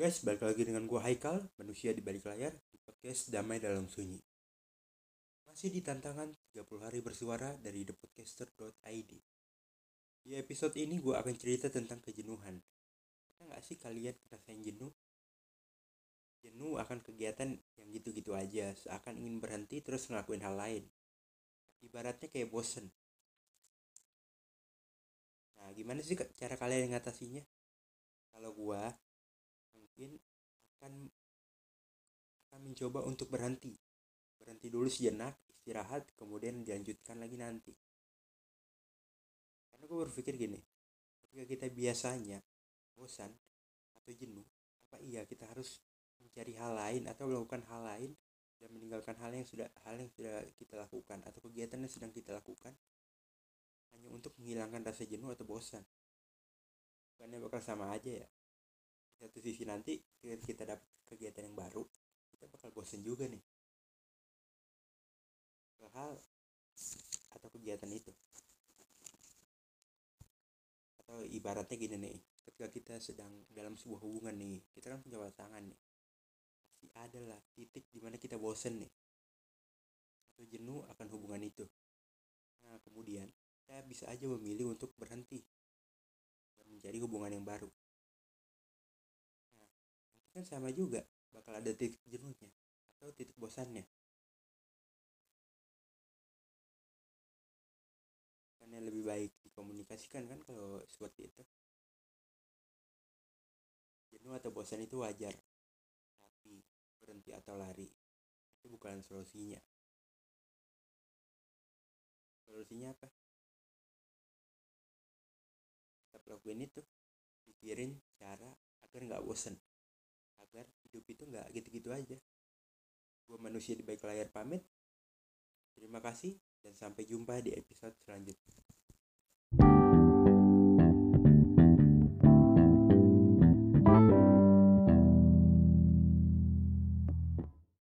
guys, balik lagi dengan gua Haikal, manusia di balik layar, di podcast Damai Dalam Sunyi. Masih di tantangan 30 hari bersuara dari thepodcaster.id. Di episode ini gua akan cerita tentang kejenuhan. Pernah nggak sih kalian ngerasain jenuh? Jenuh akan kegiatan yang gitu-gitu aja, seakan ingin berhenti terus ngelakuin hal lain. Ibaratnya kayak bosen. Nah, gimana sih cara kalian ngatasinya? Kalau gua mungkin akan akan mencoba untuk berhenti. Berhenti dulu sejenak istirahat kemudian dilanjutkan lagi nanti. Karena gue berpikir gini ketika kita biasanya bosan atau jenuh apa iya kita harus mencari hal lain atau melakukan hal lain dan meninggalkan hal yang sudah hal yang sudah kita lakukan atau kegiatan yang sedang kita lakukan hanya untuk menghilangkan rasa jenuh atau bosan? Bukannya bakal sama aja ya satu sisi nanti kita dapat kegiatan yang baru kita bakal bosen juga nih. Hal atau kegiatan itu. Atau ibaratnya gini nih ketika kita sedang dalam sebuah hubungan nih kita kan punya pasangan nih. Pasti ada lah titik di mana kita bosen nih. Atau jenuh akan hubungan itu. Nah kemudian kita bisa aja memilih untuk berhenti. Dan mencari hubungan yang baru kan sama juga bakal ada titik jenuhnya atau titik bosannya. Karena lebih baik dikomunikasikan kan kalau seperti itu. Jenuh atau bosan itu wajar. Tapi berhenti atau lari itu bukan solusinya. Solusinya apa? Tetap lakuin itu pikirin cara agar nggak bosan agar hidup itu nggak gitu-gitu aja. Gue manusia di baik layar pamit. Terima kasih dan sampai jumpa di episode selanjutnya